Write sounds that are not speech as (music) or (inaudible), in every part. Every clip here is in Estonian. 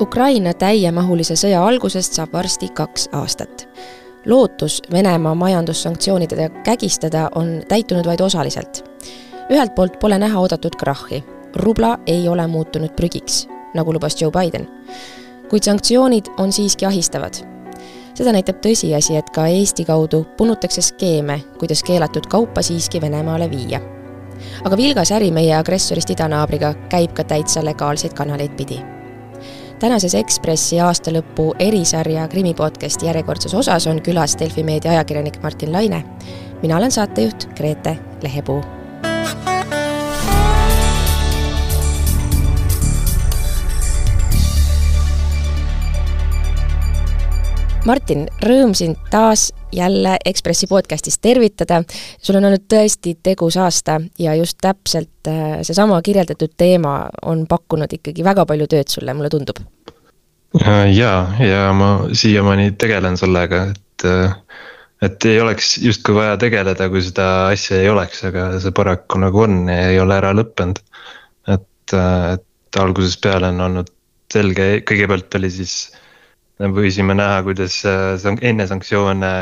Ukraina täiemahulise sõja algusest saab varsti kaks aastat. lootus Venemaa majandussanktsioonidega kägistada on täitunud vaid osaliselt. ühelt poolt pole näha oodatud krahhi, rubla ei ole muutunud prügiks, nagu lubas Joe Biden. kuid sanktsioonid on siiski ahistavad. seda näitab tõsiasi, et ka Eesti kaudu punutakse skeeme, kuidas keelatud kaupa siiski Venemaale viia. aga vilgas äri meie agressorist idanaabriga käib ka täitsa legaalseid kanaleid pidi tänases Ekspressi aastalõpu erisarja krimipodcasti järjekordses osas on külas Delfi meedia ajakirjanik Martin Laine. mina olen saatejuht Grete Lehepuu Martin, rõõm sind taas jälle Ekspressi podcastis tervitada. sul on olnud tõesti tegus aasta ja just täpselt äh, seesama kirjeldatud teema on pakkunud ikkagi väga palju tööd sulle, mulle tundub. Äh, ja, ja ma siiamaani tegelen sellega, et, äh, et ei oleks justkui vaja tegeleda, kui seda asja ei oleks, aga see paraku nagu on ja ei ole ära lõppenud. et, et algusest peale on olnud selge, kõigepealt oli siis võisime näha, kuidas äh, enne sanktsioone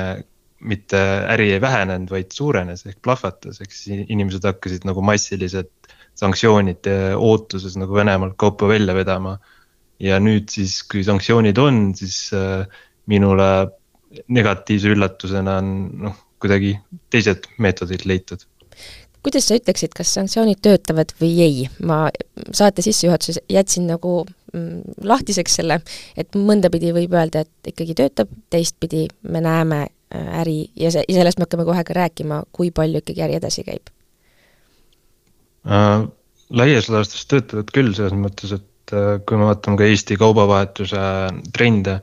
mitte äri ei vähenenud, vaid suurenes ehk plahvatas, eks inimesed hakkasid nagu massiliselt sanktsioonide ootuses nagu Venemaalt kaupa välja vedama. ja nüüd siis, kui sanktsioonid on, siis äh, minule negatiivse üllatusena on noh, kuidagi teised meetodid leitud kuidas sa ütleksid, kas sanktsioonid töötavad või ei? ma saate sissejuhatuses jätsin nagu lahtiseks selle, et mõndapidi võib öelda, et ikkagi töötab, teistpidi me näeme äh, äri ja see, ja sellest me hakkame kohe ka rääkima, kui palju ikkagi äri edasi käib äh,? laias laastus töötavad küll selles mõttes, et äh, kui me vaatame ka Eesti kaubavahetuse trende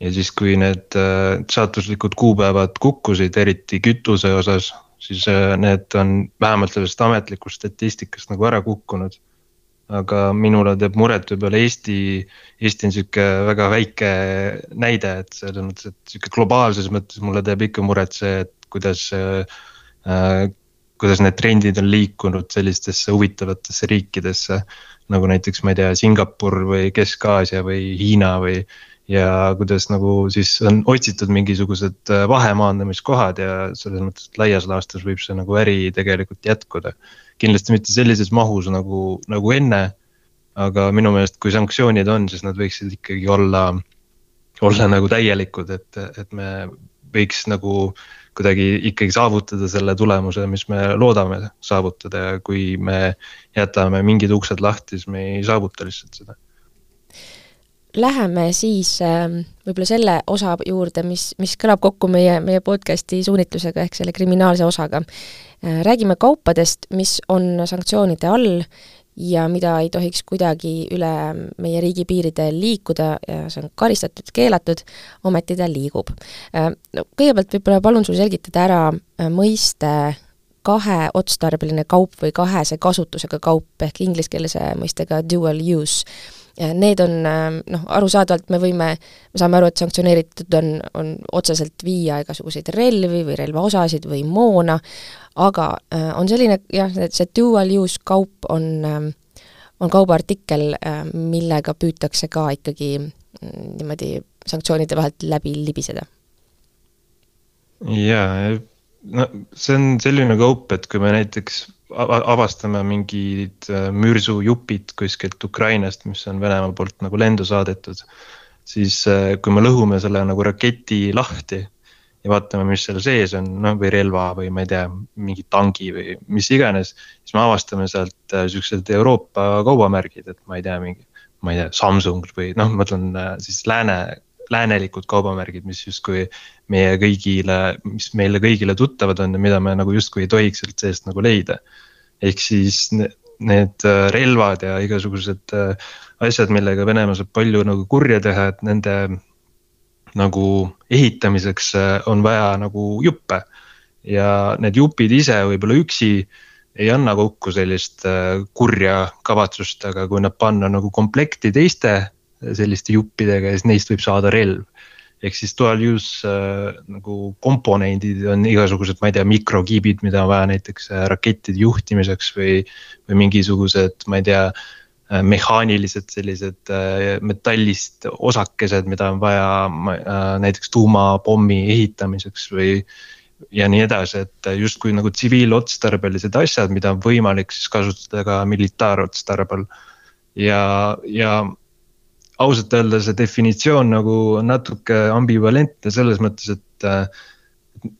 ja siis, kui need äh, saatuslikud kuupäevad kukkusid, eriti kütuse osas siis äh, need on vähemalt sellest ametlikust statistikast nagu ära kukkunud. Aga minule teeb muret võib-olla Eesti, Eesti on sihuke väga väike näide, et selles mõttes, et sihuke globaalses mõttes mulle teeb ikka muret see, et kuidas äh,. kuidas need trendid on liikunud sellistesse huvitavatesse riikidesse nagu näiteks, ma ei tea, Singapur või Kesk-Aasia või Hiina või ja kuidas nagu siis on otsitud mingisugused äh, vahemaandamiskohad ja selles mõttes, et laias laastus võib see nagu äri tegelikult jätkuda. kindlasti mitte sellises mahus nagu, nagu enne. aga minu meelest, kui sanktsioonid on, siis nad võiksid ikkagi olla, olla nagu täielikud, et, et me võiks nagu kuidagi ikkagi saavutada selle tulemuse, mis me loodame saavutada ja kui me jätame mingid uksed lahti, siis me ei saavuta lihtsalt seda läheme siis ähm, võib-olla selle osa juurde, mis, mis kõlab kokku meie, meie podcasti suunitlusega ehk selle kriminaalse osaga. Äh, räägime kaupadest, mis on sanktsioonide all ja mida ei tohiks kuidagi üle meie riigi piiride liikuda ja see on karistatud, keelatud, ometi ta liigub. Äh, no kõigepealt võib-olla palun sul selgitada ära äh, mõiste kaheotstarbeline kaup või kahese kasutusega kaup ehk inglise keeles mõistega dual use Need on ähm, noh, arusaadavalt me võime, me saame aru, et sanktsioneeritud on, on otseselt viia igasuguseid relvi või relvaosasid või moona, aga äh, on selline jah, see dual use kaup on, ähm, on kaubaartikkel, äh, millega püütakse ka ikkagi mm, niimoodi sanktsioonide vahelt läbi libiseda. jaa, no see on selline kaup, et kui me näiteks avastame mingid äh, mürsujupid kuskilt Ukrainast, mis on Venemaa poolt nagu lendu saadetud. siis äh, kui me lõhume selle nagu raketi lahti ja vaatame, mis seal sees on, noh või relva või ma ei tea, mingi tangi või mis iganes. siis me avastame sealt äh, siuksed Euroopa kaubamärgid, et ma ei tea, mingi, ma ei tea, Samsung või noh, ma mõtlen siis lääne läänelikud kaubamärgid, mis justkui meie kõigile, mis meile kõigile tuttavad on ja mida me nagu justkui ei tohiks sealt seest nagu leida. ehk siis need äh, relvad ja igasugused äh, asjad, millega Venemaa saab palju nagu kurja teha, et nende nagu ehitamiseks äh, on vaja nagu juppe. ja need jupid ise võib-olla üksi ei anna kokku sellist kurja kavatsust, aga kui nad panna nagu komplekti teiste selliste juppidega ja siis neist võib saada relv. ehk siis dual use äh, nagu komponendid on igasugused, ma ei tea, mikrokiibid, mida on vaja näiteks äh, rakettide juhtimiseks või. või mingisugused, ma ei tea mehaanilised sellised metallist osakesed, mida on vaja näiteks tuumapommi ehitamiseks või ja nii edasi, et justkui nagu tsiviilotstarbelised asjad, mida on võimalik siis kasutada ka militaarotstarbel. ja, ja ausalt öelda see definitsioon nagu natuke ambivalentne selles mõttes, et.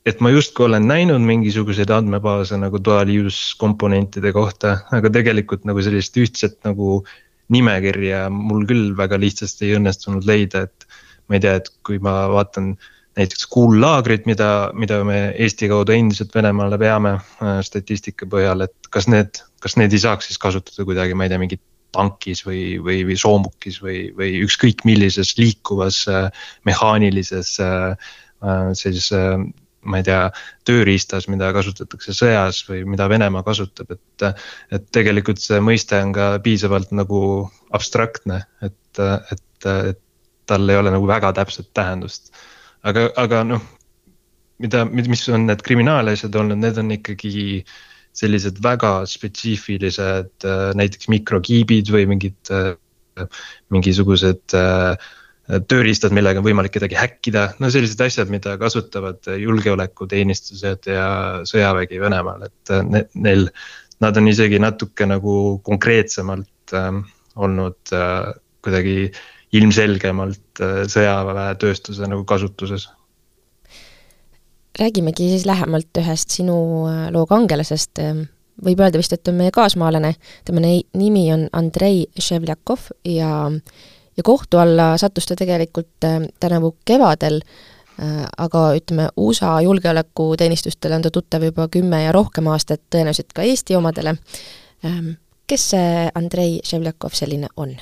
et ma justkui olen näinud mingisuguseid andmebaase nagu dual use komponentide kohta, aga tegelikult nagu sellist ühtset nagu nimekirja mul küll väga lihtsasti ei õnnestunud leida, et. ma ei tea, et kui ma vaatan näiteks kuullaagrid, mida, mida me Eesti kaudu endiselt Venemaale veame äh, statistika põhjal, et kas need, kas need ei saaks siis kasutada kuidagi, ma ei tea, mingit tankis või, või, või soomukis või, või ükskõik millises liikuvas äh, mehaanilises äh, sellises ma ei tea, tööriistas, mida kasutatakse sõjas või mida Venemaa kasutab, et. et tegelikult see mõiste on ka piisavalt nagu abstraktne, et, et, et tal ei ole nagu väga täpset tähendust aga, aga noh, mida, mis on need kriminaalasjad olnud, need on ikkagi sellised väga spetsiifilised äh, näiteks mikrokiibid või mingid, äh, mingisugused äh, tööriistad, millega on võimalik kedagi häkkida, no sellised asjad, mida kasutavad julgeolekuteenistused ja sõjavägi Venemaal, et ne, neil. Nad on isegi natuke nagu konkreetsemalt äh, olnud äh, kuidagi ilmselgemalt äh, sõjaväetööstuse nagu kasutuses. Räägimegi siis lähemalt ühest sinu äh, loo kangelasest, ähm, võib öelda vist, et on meie kaasmaalane, tema nimi on Andrei Ševljakov ja ja kohtu alla sattus ta tegelikult ähm, tänavu kevadel, äh, aga ütleme, USA julgeolekuteenistustele on ta tuttav juba kümme ja rohkem aastat, tõenäoliselt ka Eesti omadele. Ähm, kes see Andrei Ševljakov selline on?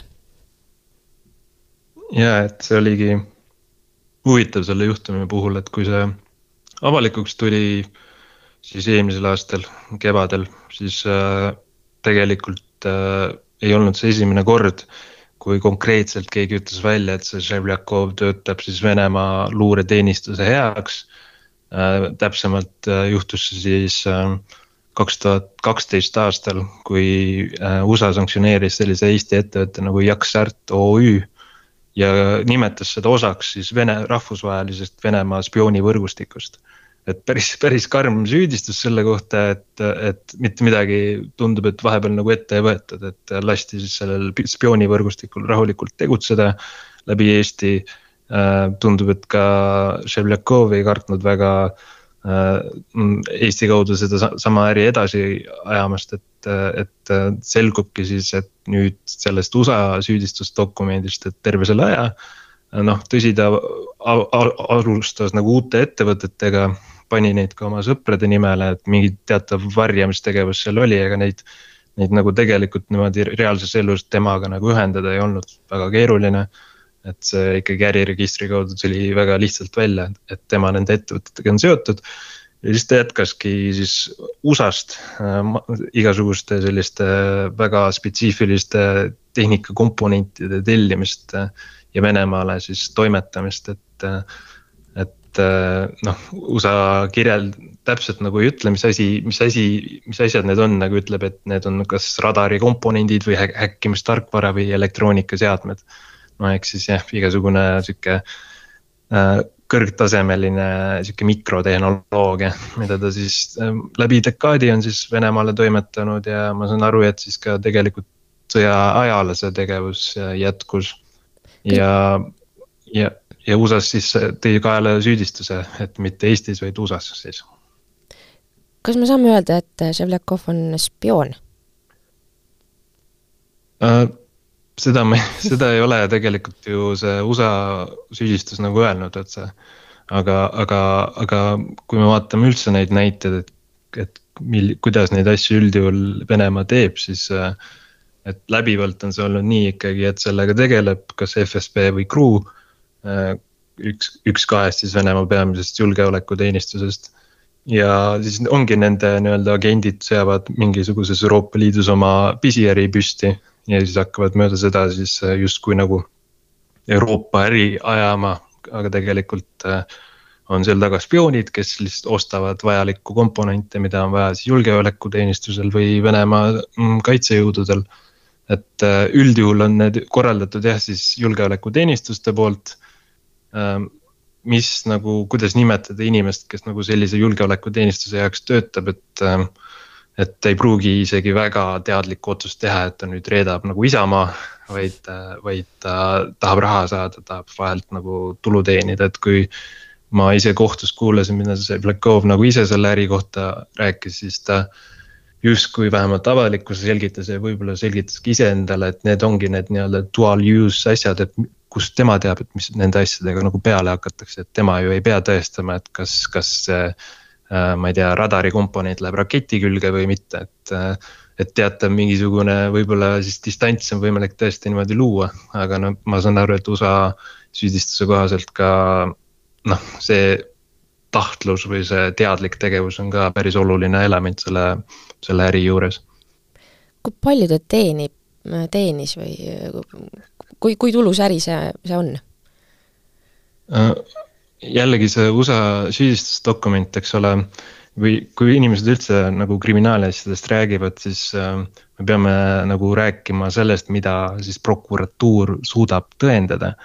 ja et see oligi huvitav selle juhtumi puhul, et kui see avalikuks tuli siis eelmisel aastal kevadel, siis äh, tegelikult äh, ei olnud see esimene kord, kui konkreetselt keegi ütles välja, et see Ševljakov töötab siis Venemaa luureteenistuse heaks äh,. täpsemalt äh, juhtus see siis äh, kaks tuhat kaksteist aastal, kui äh, USA sanktsioneeris sellise Eesti ettevõtte nagu Jaksart OÜ ja nimetas seda osaks siis Vene, rahvusvahelisest Venemaa spioonivõrgustikust. et päris, päris karm süüdistus selle kohta, et, et mitte midagi tundub, et vahepeal nagu ette ei võetud, et lasti siis sellel spioonivõrgustikul rahulikult tegutseda läbi Eesti. Äh, tundub, et ka Ševljakov ei kartnud väga äh, Eesti kaudu seda sama äri edasi ajamast, et et, selgubki siis, et nüüd sellest USA süüdistusdokumendist, et terve selle aja. noh, tõsi, ta alustas nagu uute ettevõtetega, pani neid ka oma sõprade nimele, et mingi teatav varjamistegevus seal oli, ega neid. Neid nagu tegelikult niimoodi reaalses elus temaga nagu ühendada ei olnud väga keeruline. Et see ikkagi äriregistri kaudu tuli väga lihtsalt välja, et tema nende ettevõtetega on seotud ja siis ta jätkaski siis USA-st äh, igasuguste selliste väga spetsiifiliste tehnikakomponentide tellimist äh, ja Venemaale siis toimetamist, et. et äh, noh, USA kirjeld-, täpselt nagu ei ütle, mis asi, mis asi, mis asjad need on, nagu ütleb, et need on kas radari komponendid või häkkimistarkvara või elektroonikaseadmed. no ehk siis jah, igasugune sihuke kõrgtasemeline sihuke mikrotehnoloogia, mida ta siis ähm, läbi dekaadi on siis Venemaale toimetanud ja ma saan aru, et siis ka tegelikult sõja ajal see tegevus äh, jätkus. ja, ja, ja USA-s siis tõi kaela süüdistuse, et mitte Eestis, vaid USA-s siis. kas me saame öelda, et Ševljakov on spioon uh,? Seda me, (laughs) seda ei ole tegelikult ju see USA süüdistus nagu öelnud, et see. aga, aga, aga kui me vaatame üldse neid näiteid, et, et mil-, kuidas neid asju üldjuhul Venemaa teeb, siis. et läbivalt on see olnud nii ikkagi, et sellega tegeleb kas FSB või GRU. üks, üks kahest siis Venemaa peamisest julgeolekuteenistusest ja siis ongi nende nii-öelda agendid seavad mingisuguses Euroopa Liidus oma pisiäri püsti ja siis hakkavad mööda seda siis äh, justkui nagu Euroopa äri ajama, aga tegelikult äh, on seal taga spioonid, kes lihtsalt ostavad vajalikku komponente, mida on vaja siis julgeolekuteenistusel või Venemaa mm, kaitsejõududel. et äh, üldjuhul on need korraldatud jah, siis julgeolekuteenistuste poolt. Ähm, mis nagu, kuidas nimetada inimest, kes nagu sellise julgeolekuteenistuse jaoks töötab, et. Ähm, et ei pruugi isegi väga teadlikku otsust teha, et ta nüüd reedab nagu Isamaa, vaid, vaid ta tahab raha saada, tahab vahelt nagu tulu teenida, et kui ma ise kohtus kuulasin, mida see Blakov nagu ise selle äri kohta rääkis, siis ta justkui vähemalt avalikkuse selgitas ja võib-olla selgitas ka iseendale, et need ongi need nii-öelda dual use asjad, et kust tema teab, et mis nende asjadega nagu peale hakatakse, et tema ju ei pea tõestama, et kas, kas see ma ei tea, radari komponent läheb raketi külge või mitte, et. Äh, et teatav mingisugune võib-olla siis distants on võimalik tõesti niimoodi luua, aga no ma saan aru, et USA süüdistuse kohaselt ka noh, see tahtlus või see teadlik tegevus on ka päris oluline element selle, selle äri juures. kui palju ta teenib, teenis või kui, kui tulus äri see, see on? Jällegi see USA süüdistusdokument, eks ole, või kui inimesed üldse nagu kriminaalasjadest räägivad, siis äh, me peame nagu rääkima sellest, mida siis prokuratuur suudab tõendada.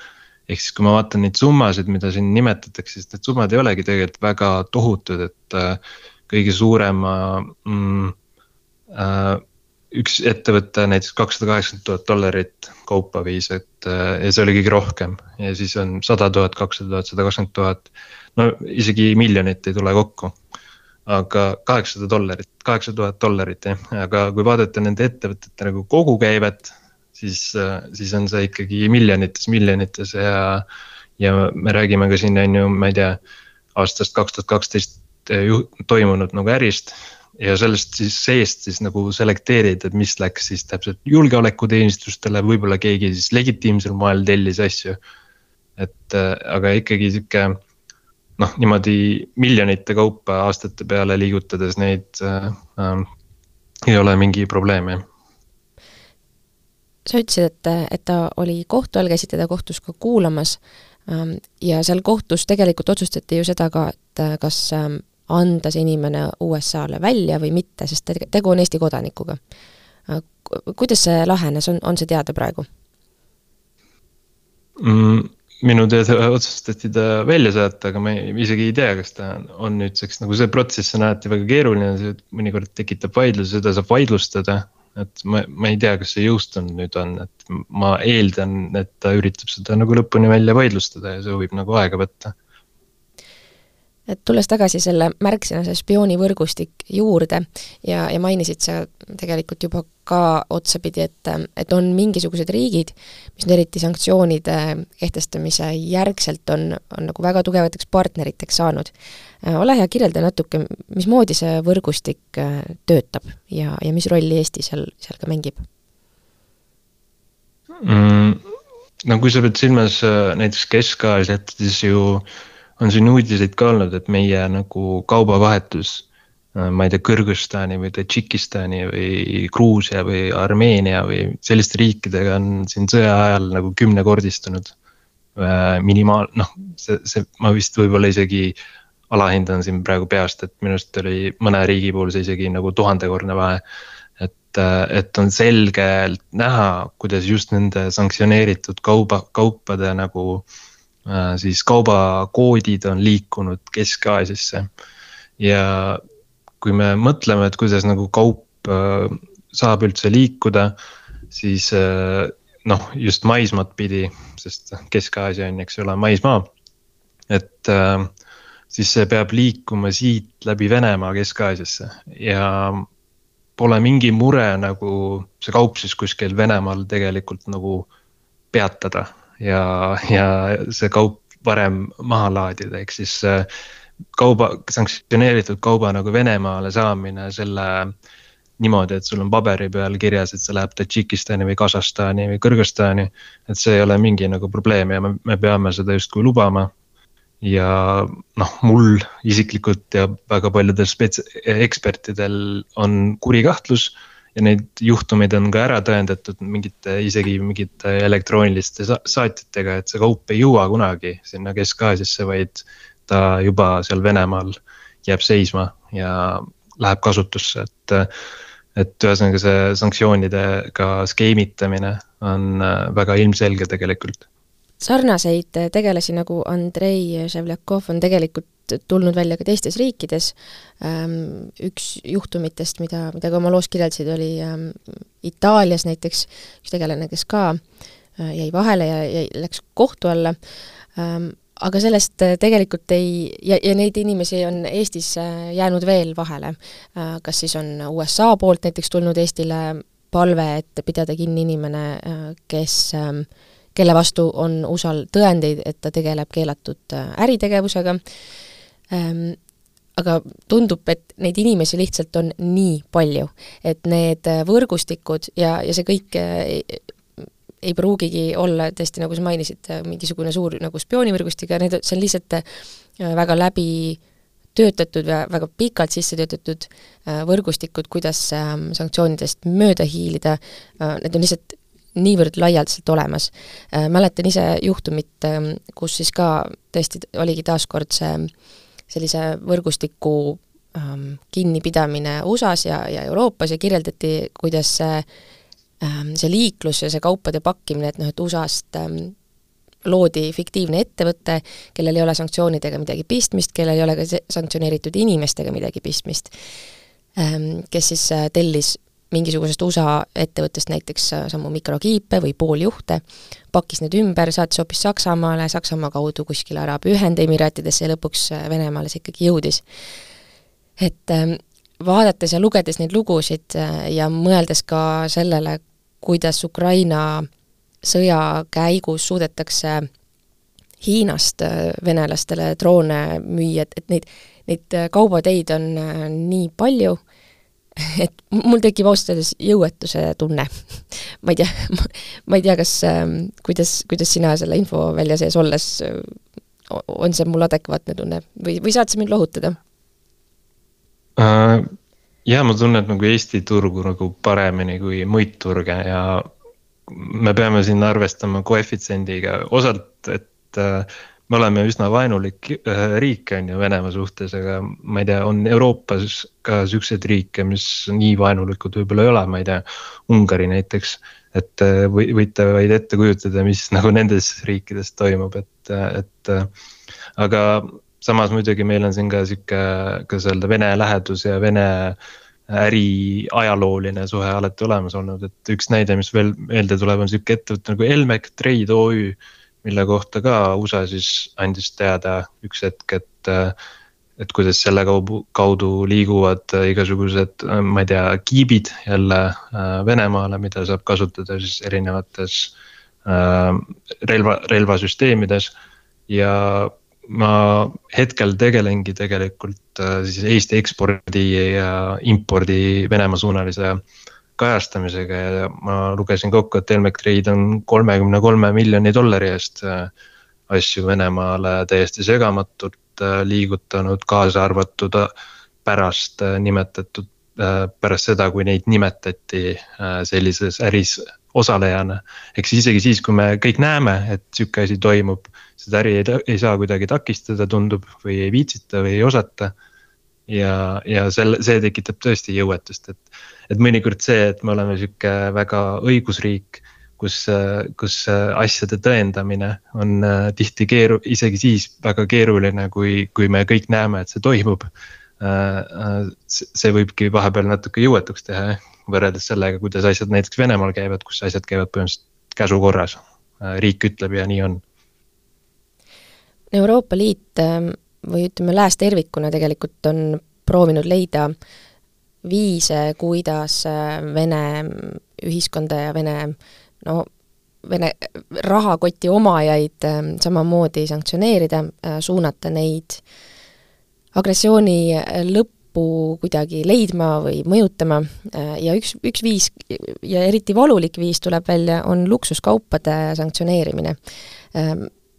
Ehk siis, kui ma vaatan neid summasid, mida siin nimetatakse, siis need summad ei olegi tegelikult väga tohutud, et äh, kõige suurema mm, äh, üks ettevõte näiteks kakssada kaheksakümmend tuhat dollarit kaupa viis, et äh, ja see oli kõige rohkem ja siis on sada tuhat, kakssada tuhat, sada kakskümmend tuhat. no isegi miljonit ei tule kokku. aga kaheksasada dollarit, kaheksasada tuhat dollarit jah, aga kui vaadata nende ettevõtete nagu kogukäivet siis, siis on see ikkagi miljonites, miljonites ja. ja me räägime ka siin on ju, ma ei tea, aastast kaks tuhat kaksteist eh, toimunud nagu ärist ja sellest siis seest siis nagu selekteerida, et mis läks siis täpselt julgeolekuteenistustele, võib-olla keegi siis legitiimsel moel tellis asju. et eh, aga ikkagi sihuke noh, niimoodi miljonite kaupa aastate peale liigutades neid äh, äh, ei ole mingi probleem jah sa ütlesid, et, et ta oli kohtu all, käisid teda kohtus ka kuulamas ähm, ja seal kohtus tegelikult otsustati ju seda ka, et äh, kas ähm, anda see inimene USA-le välja või mitte, sest tegu on Eesti kodanikuga. Kuidas see lahenes, on, on see teada praegu mm,? minu teada otsustati ta välja saata, aga ma ei, isegi ei tea, kas ta on nüüdseks nagu see protsess on alati väga keeruline, see mõnikord tekitab vaidlusi, seda saab vaidlustada et ma, ma ei tea, kas see jõustunud nüüd on, et ma eeldan, et ta üritab seda nagu lõpuni välja vaidlustada ja see võib nagu aega võtta et tulles tagasi selle märksõna, see spioonivõrgustik juurde ja, ja mainisid sa tegelikult juba ka otsapidi, et, et on mingisugused riigid, mis nüüd eriti sanktsioonide kehtestamise järgselt on, on nagu väga tugevateks partneriteks saanud. ole hea, kirjelda natuke, mismoodi see võrgustik äh, töötab ja, ja mis rolli Eesti seal, seal ka mängib mm,? no kui sa pead silmas äh, näiteks Kesk-Aasiat, siis ju äh, on siin uudiseid ka olnud, et meie nagu kaubavahetus, äh, ma ei tea, Kõrgõzstani või Tadžikistani või Gruusia või Armeenia või selliste riikidega on siin sõja ajal nagu kümnekordistunud. Äh, minimaal, noh, see, see, ma vist võib-olla isegi alahindan siin praegu peast, et minu arust oli mõne riigi puhul see isegi nagu tuhandekordne vahe. et, äh, et on selgelt näha, kuidas just nende sanktsioneeritud kauba, kaupade nagu äh, siis kaubakoodid on liikunud Kesk-Aasiasse. ja kui me mõtleme, et kuidas nagu kaup äh, saab üldse liikuda, siis äh, noh, just maismaad pidi, sest Kesk-Aasia on, eks ole, maismaa. et siis see peab liikuma siit läbi Venemaa Kesk-Aasiasse ja pole mingi mure nagu see kaup siis kuskil Venemaal tegelikult nagu peatada ja, ja see kaup varem maha laadida, ehk siis äh, kauba, sanktsioneeritud kauba nagu Venemaale saamine, selle niimoodi, et sul on paberi peal kirjas, et see läheb Tadžikistani või Kasahstani või Kõrgõzstani. et see ei ole mingi nagu probleem ja me, me peame seda justkui lubama. ja noh, mul isiklikult ja väga paljudel spets-, ekspertidel on kuri kahtlus ja neid juhtumeid on ka ära tõendatud mingite, isegi mingite elektrooniliste sa saatjatega, et see kaup ei jõua kunagi sinna Kesk-Aasiasse, vaid ta juba seal Venemaal jääb seisma ja läheb kasutusse, et. et ühesõnaga see sanktsioonidega skeemitamine on väga ilmselge tegelikult sarnaseid tegelasi nagu Andrei Ševljakov on tegelikult tulnud välja ka teistes riikides. Ähm, üks juhtumitest, mida, mida ka oma loos kirjeldasid, oli ähm, Itaalias näiteks üks tegelane, kes ka äh, jäi vahele ja, ja läks kohtu alla, ähm, aga sellest äh, tegelikult ei, ja, ja neid inimesi on Eestis äh, jäänud veel vahele. kas siis on USA poolt näiteks tulnud Eestile palve, et pidada kinni inimene, kes kelle vastu on USA-l tõendeid, et ta tegeleb keelatud äritegevusega, aga tundub, et neid inimesi lihtsalt on nii palju, et need võrgustikud ja, ja see kõik ei, ei pruugigi olla tõesti, nagu sa mainisid, mingisugune suur nagu spioonivõrgustik, need, see on lihtsalt äh, väga läbi töötatud ja väga pikalt sisse töötatud äh, võrgustikud, kuidas ähm, sanktsioonidest mööda hiilida, äh, need on lihtsalt niivõrd laialdaselt olemas. mäletan ise juhtumit, ähm, kus siis ka tõesti oligi taaskord see sellise võrgustiku ähm, kinnipidamine USA-s ja, ja Euroopas ja kirjeldati, kuidas see ähm,, see liiklus ja see kaupade pakkimine, et noh, et USA-st ähm, loodi fiktiivne ettevõte, kellel ei ole sanktsioonidega midagi pistmist, kellel ei ole ka sanktsioneeritud inimestega midagi pistmist, ähm, kes siis äh, tellis mingisugusest USA ettevõttest näiteks äh, samu mikrokiipe või pooljuhte, pakkis need ümber, saatis hoopis Saksamaale, Saksamaa kaudu kuskile Araabia Ühendemiraatidesse ja lõpuks äh, Venemaale see ikkagi jõudis. et ähm, vaadates ja lugedes neid lugusid äh, ja mõeldes ka sellele, kuidas Ukraina sõja käigus suudetakse Hiinast venelastele droone müüa, et, et neid, neid kaubateid on nii palju et mul tekib ausalt öeldes jõuetuse tunne. ma ei tea, ma ei tea, kas, ähm, kuidas, kuidas sina selle infovälja sees olles, äh, on see mul adekvaatne tunne või, või saad sa mind lohutada uh,? Jaa, ma tunnen nagu Eesti turgu nagu paremini kui muid turge ja me peame siin arvestama koefitsiendiga osalt, et uh, me oleme üsna vaenulik äh, riik, on ju, Venemaa suhtes, aga ma ei tea, on Euroopas ka siukseid riike, mis nii vaenulikud võib-olla ei ole, ma ei tea, Ungari näiteks. et äh, või võite vaid ette kujutada, mis (laughs) nagu nendes riikides toimub, et, et aga samas muidugi meil on siin ka sihuke, kuidas öelda, Vene lähedus ja Vene äri ajalooline suhe alati olemas olnud, et üks näide, mis veel meelde tuleb, on sihuke ettevõte nagu Elmec Trade OÜ mille kohta ka USA siis andis teada üks hetk, et et kuidas selle kaudu, kaudu liiguvad igasugused, ma ei tea, kiibid jälle Venemaale, mida saab kasutada siis erinevates relva, relvasüsteemides. ja ma hetkel tegelengi tegelikult siis Eesti ekspordi ja impordi Venemaa suunalise kajastamisega ja ma lugesin kokku, et Elmec Trade on kolmekümne kolme miljoni dollari eest äh, asju Venemaale täiesti segamatult äh, liigutanud, kaasa arvatud äh, pärast nimetatud, pärast seda, kui neid nimetati sellises äris osalejana. ehk siis isegi siis, kui me kõik näeme, et sihuke asi toimub, seda äri ei, ei saa kuidagi takistada, tundub, või ei viitsita või ei osata ja, ja selle, see tekitab tõesti jõuetust, et, et mõnikord see, et me oleme sihuke väga õigusriik, kus, kus asjade tõendamine on äh, tihti keeru-, isegi siis väga keeruline, kui, kui me kõik näeme, et see toimub. Äh, äh, see võibki vahepeal natuke jõuetuks teha, võrreldes sellega, kuidas asjad näiteks Venemaal käivad, kus asjad käivad põhimõtteliselt käsu korras. riik ütleb ja nii on. Euroopa Liit ähm, või ütleme, lääs tervikuna tegelikult on proovinud leida viise, kuidas äh, Vene ühiskonda ja Vene no Vene rahakoti omajaid äh, samamoodi sanktsioneerida, äh, suunata neid agressiooni lõppu kuidagi leidma või mõjutama. Ja üks, üks viis ja eriti valulik viis tuleb välja, on luksuskaupade sanktsioneerimine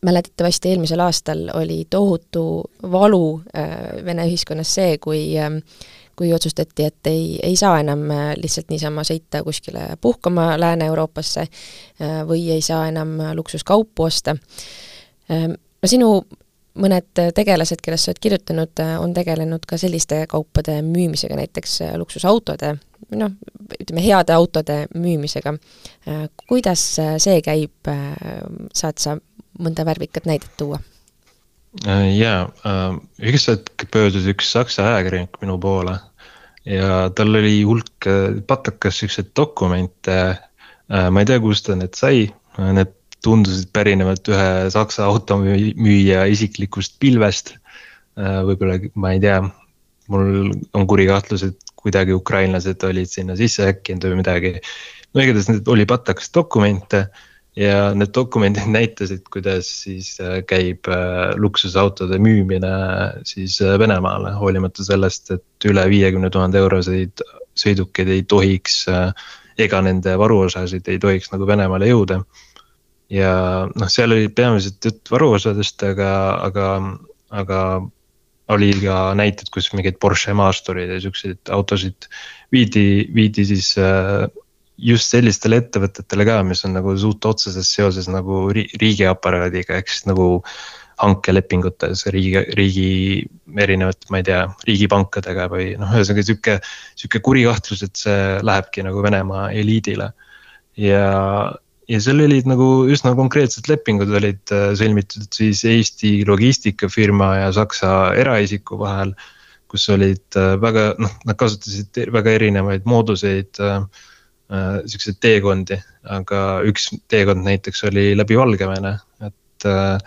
mäletatavasti eelmisel aastal oli tohutu valu äh, Vene ühiskonnas see, kui äh, kui otsustati, et ei, ei saa enam äh, lihtsalt niisama sõita kuskile puhkama Lääne-Euroopasse äh, või ei saa enam luksuskaupu osta. Ähm, no sinu mõned tegelased, kellest sa oled kirjutanud, on tegelenud ka selliste kaupade müümisega, näiteks luksusautode noh, ütleme heade autode müümisega. kuidas see käib, saad sa mõnda värvikat näidet tuua? jaa, üks hetk pöördus üks saksa ajakirjanik minu poole ja tal oli hulk patakas siukseid dokumente. ma ei tea, kust ta need sai, need tundusid pärinevat ühe saksa automüüja isiklikust pilvest. võib-olla, ma ei tea, mul on kuri kahtlus, et kuidagi ukrainlased olid sinna sisse häkkinud või midagi. no igatahes need oli patakas dokumente ja need dokumendid (laughs) näitasid, kuidas siis äh, käib äh, luksusautode müümine siis äh, Venemaale, hoolimata sellest, et üle viiekümne tuhande euroseid sõidukeid ei tohiks ega nende varuosasid ei tohiks nagu Venemaale jõuda. ja noh, seal oli peamiselt jutt varuosadest, aga, aga, aga oli ka näited, kus mingeid Porsche maastureid ja siukseid autosid viidi, viidi siis äh, just sellistele ettevõtetele ka, mis on nagu suht otseses seoses nagu riigiaparaadiga, ehk siis nagu hankelepingutes riigi, riigi erinevate, ma ei tea, riigipankadega või noh, ühesõnaga sihuke, sihuke kuri kahtlus, et see lähebki nagu Venemaa eliidile. ja ja seal olid nagu üsna konkreetsed lepingud olid äh, sõlmitud siis Eesti logistikafirma ja Saksa eraisiku vahel. kus olid äh, väga, noh, nad kasutasid väga erinevaid mooduseid äh,, äh, siukseid teekondi, aga üks teekond näiteks oli läbi Valgevene, et äh,.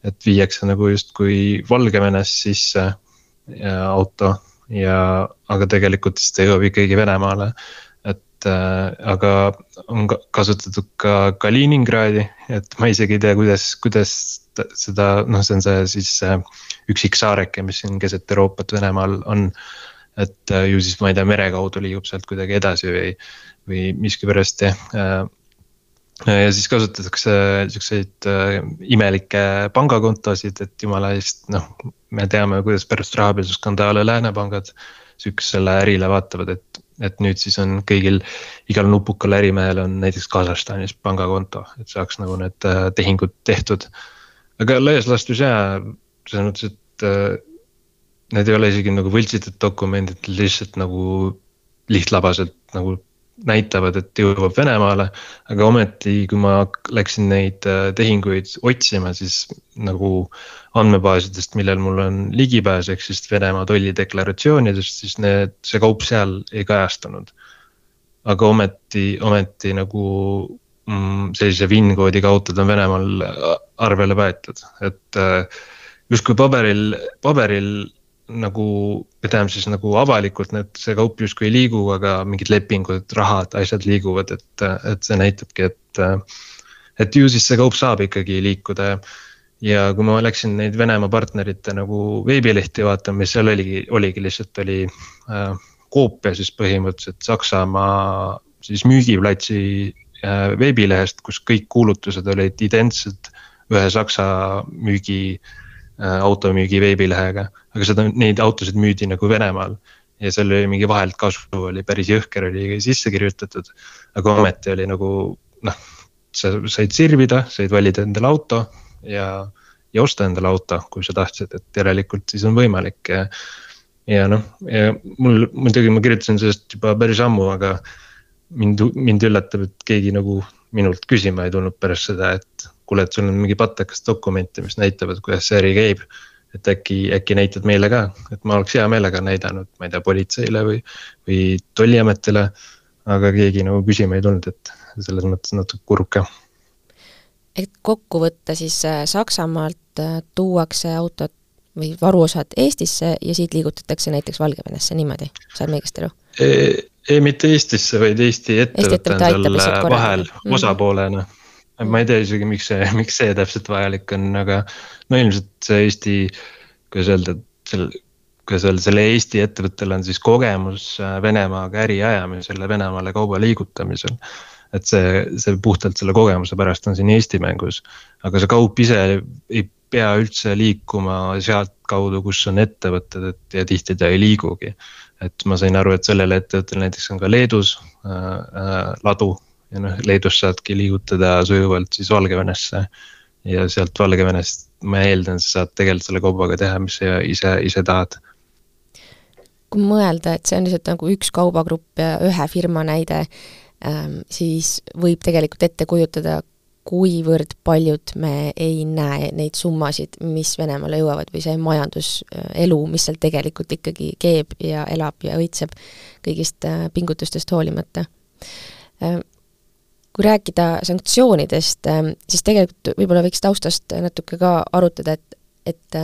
et viiakse nagu justkui Valgevenest sisse auto ja, aga tegelikult siis ta jõuab ikkagi Venemaale et äh, aga on kasutatud ka Kaliningradi, et ma isegi ei tea, kuidas, kuidas seda, noh, see on see siis äh, üks X-saareke, mis siin keset Euroopat Venemaal on. Et äh, ju siis ma ei tea, mere kaudu liigub sealt kuidagi edasi või, või miskipärast jah äh, ja siis kasutatakse siukseid äh, imelikke pangakontosid, et jumala eest, noh, me teame, kuidas pärast rahapesuskandaale läänepangad sihukesele ärile vaatavad, et et nüüd siis on kõigil, igal nupukal ärimehel on näiteks Kasahstanis pangakonto, et saaks nagu need tehingud tehtud. aga laias laastus jaa, selles mõttes, et need ei ole isegi nagu võltsitud dokumendid, lihtsalt nagu lihtlabaselt nagu näitavad, et jõuab Venemaale. aga ometi, kui ma läksin neid äh, tehinguid otsima, siis nagu andmebaasidest, millel mul on ligipääs, ehk siis Venemaa tollideklaratsioonidest, siis need, see kaup seal ei kajastunud. aga ometi, ometi nagu mm, sellise VIN koodiga autod on Venemaal arvele võetud, et äh, justkui paberil, paberil nagu, tähendab siis nagu avalikult need, see kaup justkui ei liigu, aga mingid lepingud, rahad, asjad liiguvad, et, et see näitabki, et. et ju siis see kaup saab ikkagi liikuda ja kui ma läksin neid Venemaa partnerite nagu veebilehti vaatama, mis seal oligi, oligi lihtsalt oli äh, koopia siis põhimõtteliselt Saksamaa siis müügiplatsi äh, veebilehest, kus kõik kuulutused olid identsed ühe Saksa müügi Äh, automüügi veebilehega, aga seda, neid autosid müüdi nagu Venemaal. ja seal oli mingi vahelt kasvu oli päris jõhker oli sisse kirjutatud, aga ometi oli nagu noh, sa said sirvida, said valida endale auto ja, ja osta endale auto, kui sa tahtsid, et järelikult siis on võimalik ja. ja noh, ja mul muidugi ma kirjutasin sellest juba päris ammu, aga mind, mind üllatab, et keegi nagu minult küsima ei tulnud pärast seda, et kuule, et sul on mingi patakas dokumente, mis näitavad, kuidas see äri käib. Et äkki, äkki näitad meile ka, et ma oleks hea meelega näidanud, ma ei tea, politseile või, või tolliametile. aga keegi nagu küsima ei tulnud, et selles mõttes natuke kurb ka. et kokku võtta siis äh, Saksamaalt äh, tuuakse autod või varuosad Eestisse ja siit liigutatakse näiteks Valgevenesse niimoodi, saan ma õigesti aru? E, ei, mitte Eestisse, vaid Eesti ettevõte on seal vahel mm. osapoolena ma ei tea isegi, miks see, (laughs) miks see täpselt vajalik on, aga no ilmselt see Eesti, kuidas öelda, selle kuidas öelda, selle Eesti ettevõttel on siis kogemus äh, Venemaaga äri ajamisel ja Venemaale kauba liigutamisel. et see, see puhtalt selle kogemuse pärast on siin Eesti mängus, aga see kaup ise ei pea üldse liikuma sealtkaudu, kus on ettevõtted, et ja tihti ta ei liigugi. et ma sain aru, et sellel ettevõttel näiteks on ka Leedus äh, äh, ladu ja noh, Leedust saadki liigutada sujuvalt siis Valgevenesse. ja sealt Valgevenest ma eeldan, sa saad tegelikult selle kaubaga teha, mis sa ise, ise tahad. kui mõelda, et see on lihtsalt nagu üks kaubagrupp ja ühe firma näide, ähm, siis võib tegelikult ette kujutada, kuivõrd paljud me ei näe neid summasid, mis Venemaale jõuavad või see majanduselu, mis seal tegelikult ikkagi keeb ja elab ja õitseb kõigist äh, pingutustest hoolimata. Ähm, kui rääkida sanktsioonidest, ähm, siis tegelikult võib-olla võiks taustast natuke ka arutada, et, et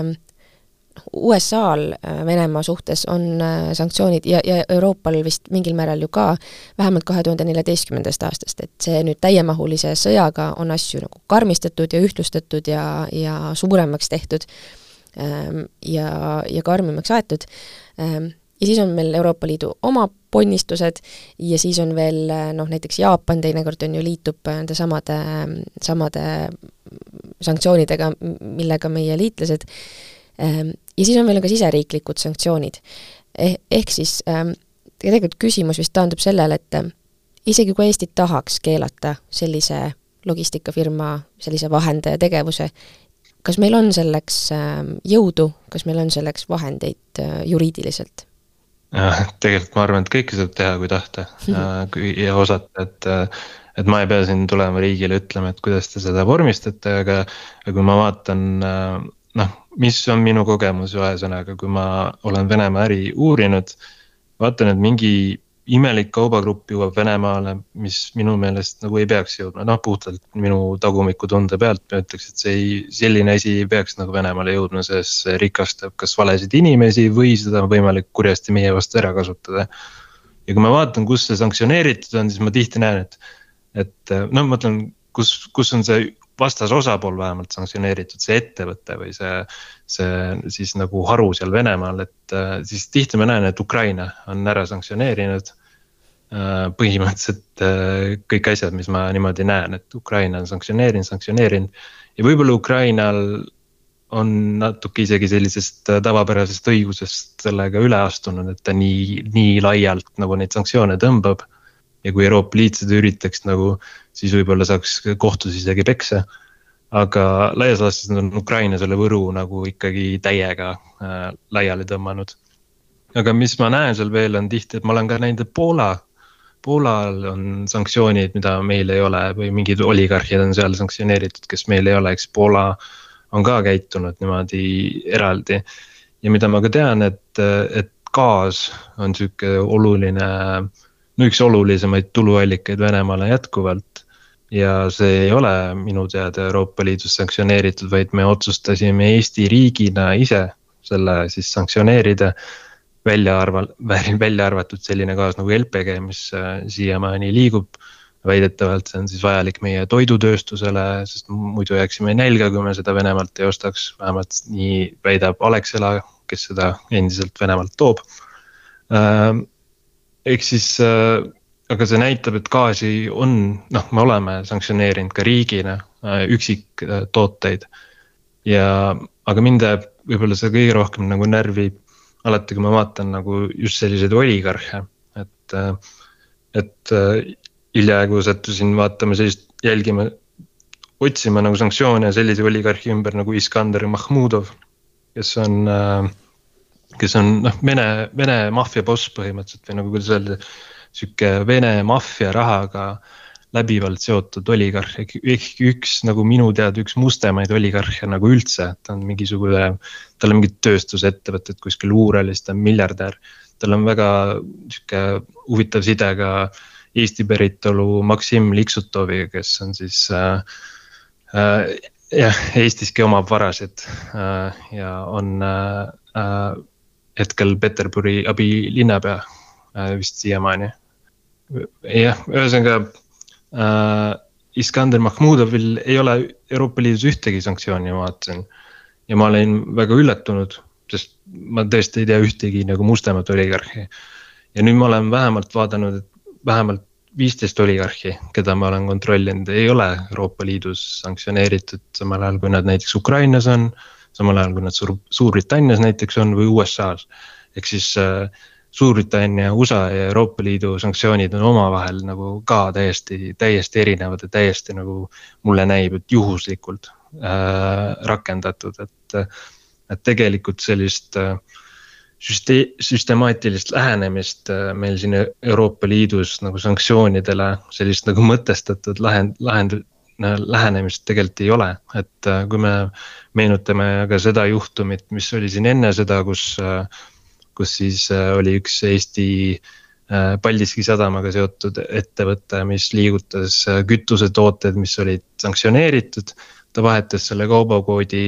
USA-l äh, Venemaa suhtes on äh, sanktsioonid ja, ja Euroopal vist mingil määral ju ka, vähemalt kahe tuhande neljateistkümnendast aastast, et see nüüd täiemahulise sõjaga on asju nagu karmistatud ja ühtlustatud ja, ja suuremaks tehtud ähm, ja, ja karmimaks aetud. Ähm, ja siis on meil Euroopa Liidu oma ponnistused ja siis on veel äh, noh, näiteks Jaapan teinekord on ju, liitub nende samade, samade sanktsioonidega, millega meie liitlased Ehm, ja siis on meil ka siseriiklikud sanktsioonid eh,. Ehk siis ähm, tegelikult küsimus vist taandub sellele, et ähm, isegi kui Eesti tahaks keelata sellise logistikafirma, sellise vahendaja tegevuse, kas meil on selleks äh, jõudu, kas meil on selleks vahendeid äh, juriidiliselt? Tegelikult ma arvan, et kõike saab teha, kui tahta (laughs) kui ja osata, et et ma ei pea siin tulema riigile ütlema, et kuidas te seda vormistate, aga, aga kui ma vaatan noh, mis on minu kogemus, ühesõnaga, kui ma olen Venemaa äri uurinud. vaatan, et mingi imelik kaubagrupp jõuab Venemaale, mis minu meelest nagu ei peaks jõudma, noh puhtalt minu tagumikutunde pealt ma ütleks, et see ei, selline asi ei peaks nagu Venemaale jõudma, sest see rikastab kas valesid inimesi või seda on võimalik kurjasti meie vastu ära kasutada. ja kui ma vaatan, kus see sanktsioneeritud on, siis ma tihti näen, et, et noh, ma mõtlen, kus, kus on see vastasosapool vähemalt sanktsioneeritud, see ettevõte või see, see siis nagu haru seal Venemaal, et äh, siis tihti ma näen, et Ukraina on ära sanktsioneerinud äh, põhimõtteliselt äh, kõik asjad, mis ma niimoodi näen, et Ukraina on sanktsioneerinud, sanktsioneerinud. Ja võib-olla Ukrainal on natuke isegi sellisest tavapärasest õigusest sellega üle astunud, et ta nii, nii laialt nagu neid sanktsioone tõmbab ja kui Euroopa Liit seda üritaks nagu, siis võib-olla saaks kohtus isegi peksa. aga laias laastus on Ukraina selle võru nagu ikkagi täiega äh, laiali tõmmanud. aga mis ma näen seal veel on tihti, et ma olen ka näinud, et Poola, Poolal on sanktsioonid, mida meil ei ole või mingid oligarhid on seal sanktsioneeritud, kes meil ei ole, eks Poola on ka käitunud niimoodi eraldi. ja mida ma ka tean, et, et gaas on sihuke oluline äh, üks olulisemaid tuluallikaid Venemaale jätkuvalt. ja see ei ole minu teada Euroopa Liidus sanktsioneeritud, vaid me otsustasime Eesti riigina ise selle siis sanktsioneerida. välja arval-, (laughs) välja arvatud selline gaas nagu LPG, mis äh, siiamaani liigub väidetavalt see on siis vajalik meie toidutööstusele, sest muidu jääksime nälga, kui me seda Venemaalt ei ostaks, vähemalt nii väidab Alexela, kes seda endiselt Venemaalt toob äh, ehk siis äh, aga see näitab, et gaasi on, noh, me oleme sanktsioneerinud ka riigina äh, üksiktooteid. ja, aga mind jääb võib-olla see kõige rohkem nagu närvi alati, kui ma vaatan nagu just selliseid oligarhe, et, äh, et äh, hiljaaegu sattusin vaatama sellist, jälgima, otsima nagu sanktsioone sellise oligarhi ümber nagu Iskander Mahmudov, kes on äh, kes on noh, Vene, Vene maffia boss põhimõtteliselt või nagu kuidas öelda, sihuke Vene maffia rahaga läbivalt seotud oligarh, ehk üks nagu minu teada üks mustemaid oligarhe nagu üldse, ta on mingisugune, tal on mingid tööstusettevõtted kuskil Uuralis, ta on miljardär. tal on väga sihuke huvitav side ka Eesti päritolu Maksim Liksutoviga, kes on siis äh, äh, jah, Eestiski omab varasid äh, ja on äh, äh hetkel Peterburi abilinnapea äh, vist siiamaani. jah, ühesõnaga äh, Iskander Mahmudovil ei ole Euroopa Liidus ühtegi sanktsiooni, ma vaatasin. ja ma olin väga üllatunud, sest ma tõesti ei tea ühtegi nagu mustemat oligarhi. ja nüüd ma olen vähemalt vaadanud, et vähemalt viisteist oligarhi, keda ma olen kontrollinud, ei ole Euroopa Liidus sanktsioneeritud, samal ajal kui nad näiteks Ukrainas on äh, samal ajal kui nad Suur, Suurbritannias näiteks on või USA-s. ehk siis äh, Suurbritannia, USA ja Euroopa Liidu sanktsioonid on omavahel nagu ka täiesti, täiesti erinevad ja täiesti nagu mulle näib, et juhuslikult äh, rakendatud, et. et tegelikult sellist äh, süste-, süstemaatilist lähenemist äh, meil siin Euroopa Liidus nagu sanktsioonidele, sellist nagu mõtestatud lahend-, lahend-, lähenemist tegelikult ei ole, et äh, kui me meenutame ka seda juhtumit, mis oli siin enne seda, kus, äh, kus siis oli üks Eesti Paldiski sadamaga seotud ettevõte, mis liigutas kütusetooted, mis olid sanktsioneeritud. ta vahetas selle kaubakoodi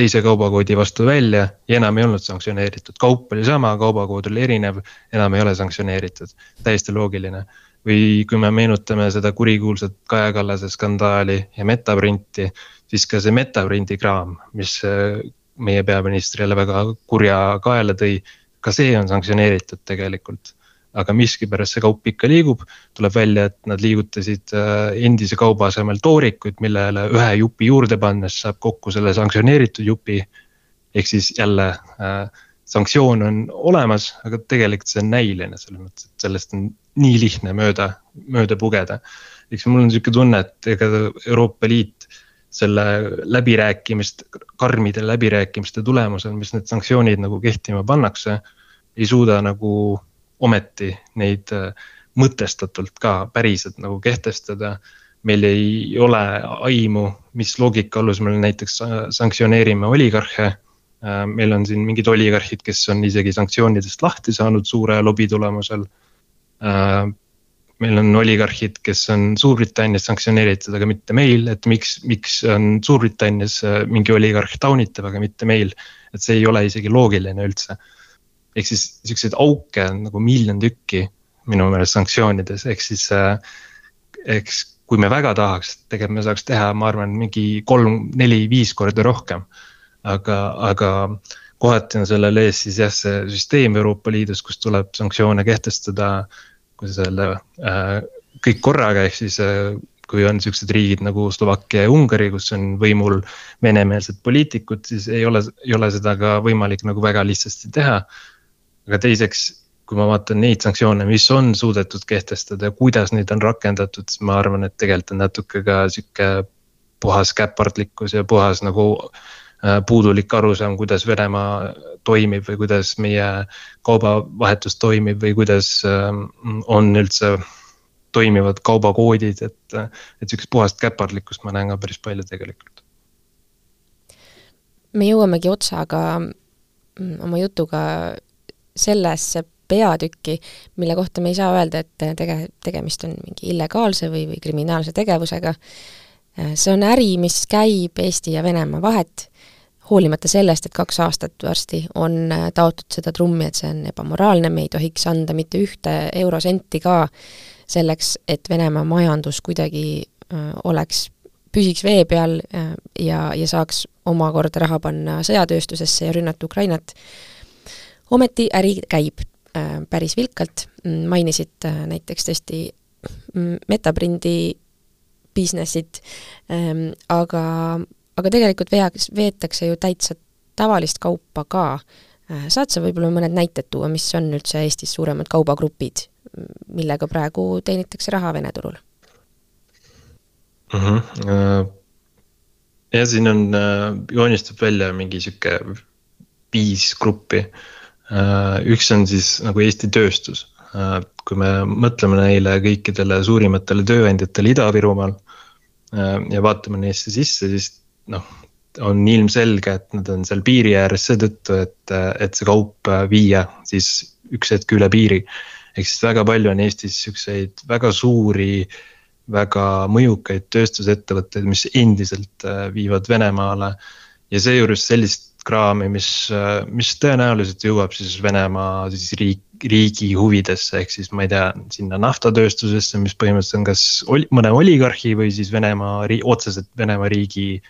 teise kaubakoodi vastu välja ja enam ei olnud sanktsioneeritud, kaup oli sama, kaubakood oli erinev, enam ei ole sanktsioneeritud, täiesti loogiline. Või kui me meenutame seda kurikuulsat Kaja Kallase skandaali ja Metaprinti, siis ka see Metaprinti kraam, mis äh, meie peaministrile väga kurja kaela tõi, ka see on sanktsioneeritud tegelikult aga miskipärast see kaup ikka liigub. tuleb välja, et nad liigutasid äh, endise kauba asemel toorikuid, millele ühe jupi juurde pannes saab kokku selle sanktsioneeritud jupi. ehk siis jälle äh, sanktsioon on olemas, aga tegelikult see on näiline selles mõttes, et sellest on nii lihtne mööda, mööda pugeda. eks mul on sihuke tunne, et ega Euroopa Liit selle läbirääkimist, karmide läbirääkimiste tulemusel, mis need sanktsioonid nagu kehtima pannakse, ei suuda nagu ometi neid äh, mõtestatult ka päriselt nagu kehtestada. meil ei ole aimu, mis loogika alusel me näiteks sanktsioneerime oligarhe. Äh, meil on siin mingid oligarhid, kes on isegi sanktsioonidest lahti saanud suure lobi tulemusel. Äh, meil on oligarhid, kes on Suurbritannias sanktsioneeritud, aga mitte meil, et miks, miks on Suurbritannias mingi oligarh taunitav, aga mitte meil. et see ei ole isegi loogiline üldse ehk siis siukseid auke on nagu miljon tükki minu meelest sanktsioonides, ehk siis äh,. eks kui me väga tahaks, tegelikult me saaks teha, ma arvan, mingi kolm, neli, viis korda rohkem. aga, aga kohati on sellel ees siis jah, see süsteem Euroopa Liidus, kus tuleb sanktsioone kehtestada. kuidas öelda äh,, kõik korraga, ehk siis äh, kui on siuksed riigid nagu Slovakkia ja Ungari, kus on võimul venemeelsed poliitikud, siis ei ole, ei ole seda ka võimalik nagu väga lihtsasti teha aga teiseks, kui ma vaatan neid sanktsioone, mis on suudetud kehtestada ja kuidas neid on rakendatud, siis ma arvan, et tegelikult on natuke ka sihuke puhas käpardlikkus ja puhas nagu puudulik arusaam, kuidas Venemaa toimib või kuidas meie kaubavahetus toimib või kuidas ähm, on üldse toimivad kaubakoodid, et, et sihukest puhast käpardlikkust ma näen ka päris palju tegelikult. me jõuamegi otsaga mm, oma jutuga sellesse peatükki, mille kohta me ei saa öelda, et tege-, tegemist on mingi illegaalse või, või kriminaalse tegevusega. See on äri, mis käib Eesti ja Venemaa vahet, hoolimata sellest, et kaks aastat varsti on taotud seda trummi, et see on ebamoraalne, me ei tohiks anda mitte ühte eurosenti ka selleks, et Venemaa majandus kuidagi öö, oleks, püsiks vee peal ja, ja saaks omakorda raha panna sõjatööstusesse ja rünnata Ukrainat. Ometi äri käib äh, päris vilkalt, mm, mainisid äh, näiteks tõesti mm, Metaprindi business'it ähm,, aga, aga tegelikult veaks, veetakse ju täitsa tavalist kaupa ka äh,. saad sa võib-olla mõned näited tuua, mis on üldse Eestis suuremad kaubagrupid, millega praegu teenitakse raha Vene turul mm? -hmm. jah, siin on, äh, joonistub välja mingi sihuke viis gruppi äh, üks on siis nagu Eesti tööstus, kui me mõtleme neile kõikidele suurimatele tööandjatele Ida-Virumaal. Äh, ja vaatame neisse sisse, siis noh, on ilmselge, et nad on seal piiri ääres seetõttu, et, et see kaup viia siis üks hetk üle piiri. ehk siis väga palju on Eestis siukseid väga suuri, väga mõjukaid tööstusettevõtteid, mis endiselt viivad Venemaale ja seejuures sellist kraami, mis, mis tõenäoliselt jõuab siis Venemaa siis riik, riigi huvidesse, ehk siis ma ei tea, sinna naftatööstusesse, mis põhimõtteliselt on kas oli, mõne oligarhi või siis Venemaa, otseselt Venemaa riigi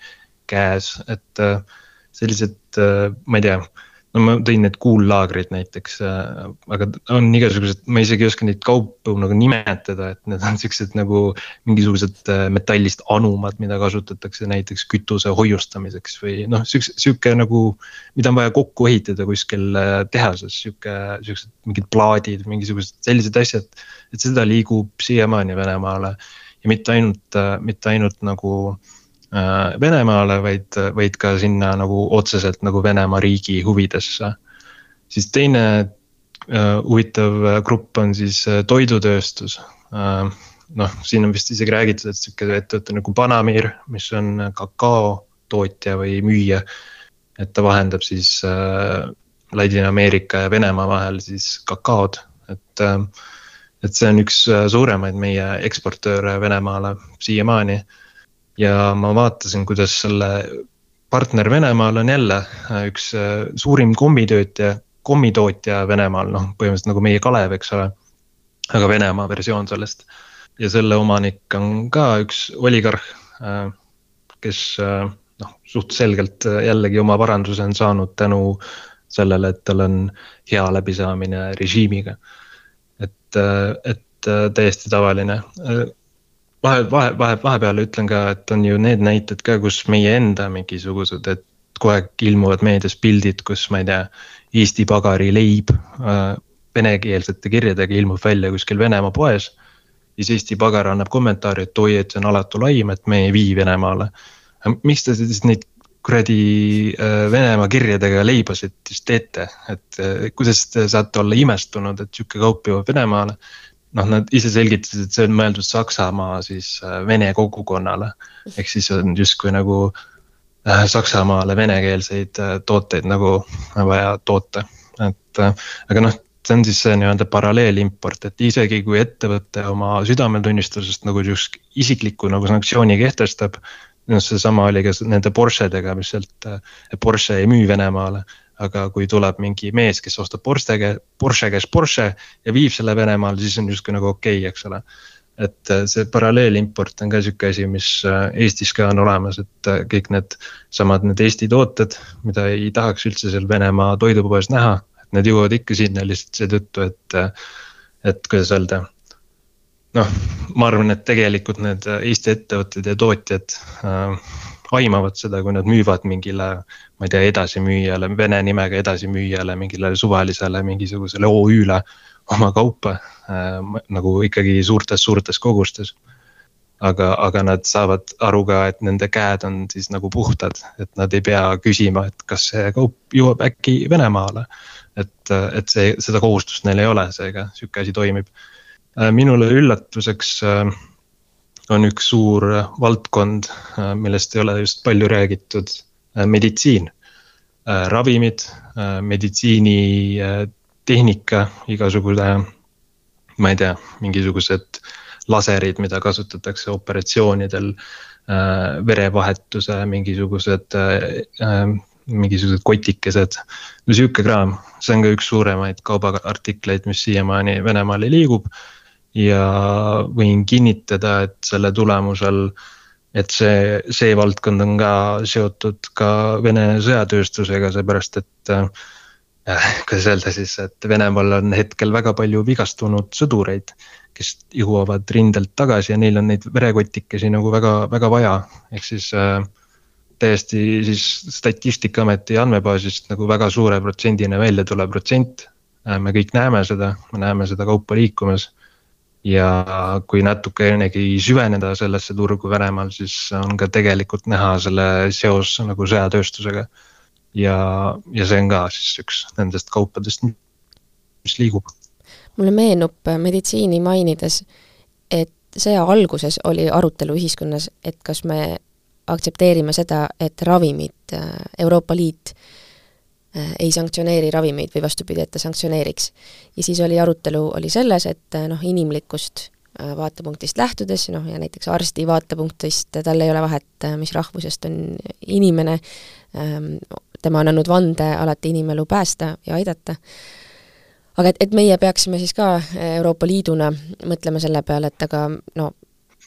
käes, et sellised, ma ei tea no ma tõin need kuullaagrid näiteks, äh, aga on igasugused, ma isegi ei oska neid kaupu nagu nimetada, et need on siuksed nagu mingisugused äh, metallist anumad, mida kasutatakse näiteks kütuse hoiustamiseks või noh, siukse, sihuke nagu. mida on vaja kokku ehitada kuskil äh, tehases, sihuke, siuksed mingid plaadid, mingisugused sellised asjad. et seda liigub siiamaani Venemaale ja mitte ainult, mitte ainult nagu Äh, Venemaale, vaid, vaid ka sinna nagu otseselt nagu Venemaa riigi huvidesse. siis teine huvitav grupp on siis toidutööstus. noh, siin on vist isegi räägitud, et sihuke ettevõte nagu Panamir, mis on kakao tootja või müüja. et ta vahendab siis Ladina-Ameerika ja Venemaa vahel siis kakaod, et et see on üks suuremaid meie eksportööre Venemaale siiamaani. Ja ma vaatasin, kuidas selle partner Venemaal on jälle äh, üks äh, suurim kommitöötaja, kommitootja Venemaal, noh, põhimõtteliselt nagu meie Kalev, eks ole. aga Venemaa versioon sellest ja selle omanik on ka üks oligarh, äh, kes noh, suht selgelt jällegi oma varanduse on saanud tänu sellele, et tal on hea läbisaamine režiimiga. et, et täiesti tavaline vahe, vahe, vahe, vahepeal ütlen ka, et on ju need näited ka, kus meie enda mingisugused, et kogu aeg ilmuvad meedias pildid, kus ma ei tea, Eesti pagari leib äh, venekeelsete kirjadega ilmub välja kuskil Venemaa poes. siis Eesti pagar annab kommentaari, et oi, et see on alatu laim, et me ei vii Venemaale. miks te siis neid kuradi äh, Venemaa kirjadega leibasid just teete, et äh, kuidas te saate olla imestunud, et sihuke kaup jõuab Venemaale noh, nad ise selgitasid, et see on mõeldud Saksamaa siis äh, vene kogukonnale. ehk siis on justkui nagu äh, Saksamaale venekeelseid äh, tooteid nagu vaja toota, et aga noh see on siis see nii-öelda paralleelimport, et isegi kui ettevõte oma südametunnistusest nagu just isikliku nagu sanktsiooni kehtestab. noh, seesama oli ka nende Porschedega, mis sealt, Porsche ei müü Venemaale aga kui tuleb mingi mees, kes ostab Porsche, Porsche käest Porsche ja viib selle Venemaale, siis on justkui nagu okei okay,, eks ole. et äh, see paralleelimport on ka sihuke asi, mis äh, Eestis ka on olemas, et äh, kõik need samad need Eesti tooted, mida ei tahaks üldse seal Venemaa toidupoes näha, et need jõuavad ikka sinna lihtsalt seetõttu, et, et kuidas öelda noh, ma arvan, et tegelikult need Eesti ettevõtted ja tootjad äh, aimavad seda, kui nad müüvad mingile, ma ei tea, edasimüüjale, vene nimega edasimüüjale, mingile suvalisele mingisugusele OÜ-le oma kaupa äh, nagu ikkagi suurtes-suurtes kogustes. aga, aga nad saavad aru ka, et nende käed on siis nagu puhtad, et nad ei pea küsima, et kas see kaup jõuab äkki Venemaale. et, et see, seda kohustust neil ei ole, seega sihuke asi toimib. Äh, minule üllatuseks äh, on üks suur valdkond, äh, millest ei ole just palju räägitud, äh, meditsiin. Äh, ravimid, meditsiinitehnika, igasugune, ma ei tea, mingisugused laserid, mida kasutatakse operatsioonidel, verevahetuse mingisugused mingisugused kotikesed, no sihuke kraam, see on ka üks suuremaid kaubaartikleid, mis siiamaani Venemaale liigub ja võin kinnitada, et selle tulemusel, et see, see valdkond on ka seotud ka Vene sõjatööstusega, seepärast et äh, kuidas öelda siis, et Venemaal on hetkel väga palju vigastunud sõdureid, kes jõuavad rindelt tagasi ja neil on neid verekotikesi nagu väga, väga vaja, ehk siis äh, täiesti siis Statistikaameti andmebaasist nagu väga suure protsendina välja tulev protsent. Äh, me kõik näeme seda, me näeme seda kaupa liikumas ja kui natukenegi süveneda sellesse turgu Venemaal, siis on ka tegelikult näha selle seos nagu sõjatööstusega. ja, ja see on ka siis üks nendest kaupadest, mis liigub. mulle meenub meditsiini mainides, et sõja alguses oli arutelu ühiskonnas, et kas me aktsepteerime seda, et ravimid, Euroopa Liit Äh, ei sanktsioneeri ravimeid või vastupidi, et ta sanktsioneeriks. ja siis oli arutelu, oli selles, et äh, noh, inimlikust äh, vaatepunktist lähtudes, noh ja näiteks arsti vaatepunktist, tal ei ole vahet, mis rahvusest on inimene, ähm, tema on andnud vande alati inimelu päästa ja aidata, aga et, et meie peaksime siis ka Euroopa Liiduna mõtlema selle peale, et aga no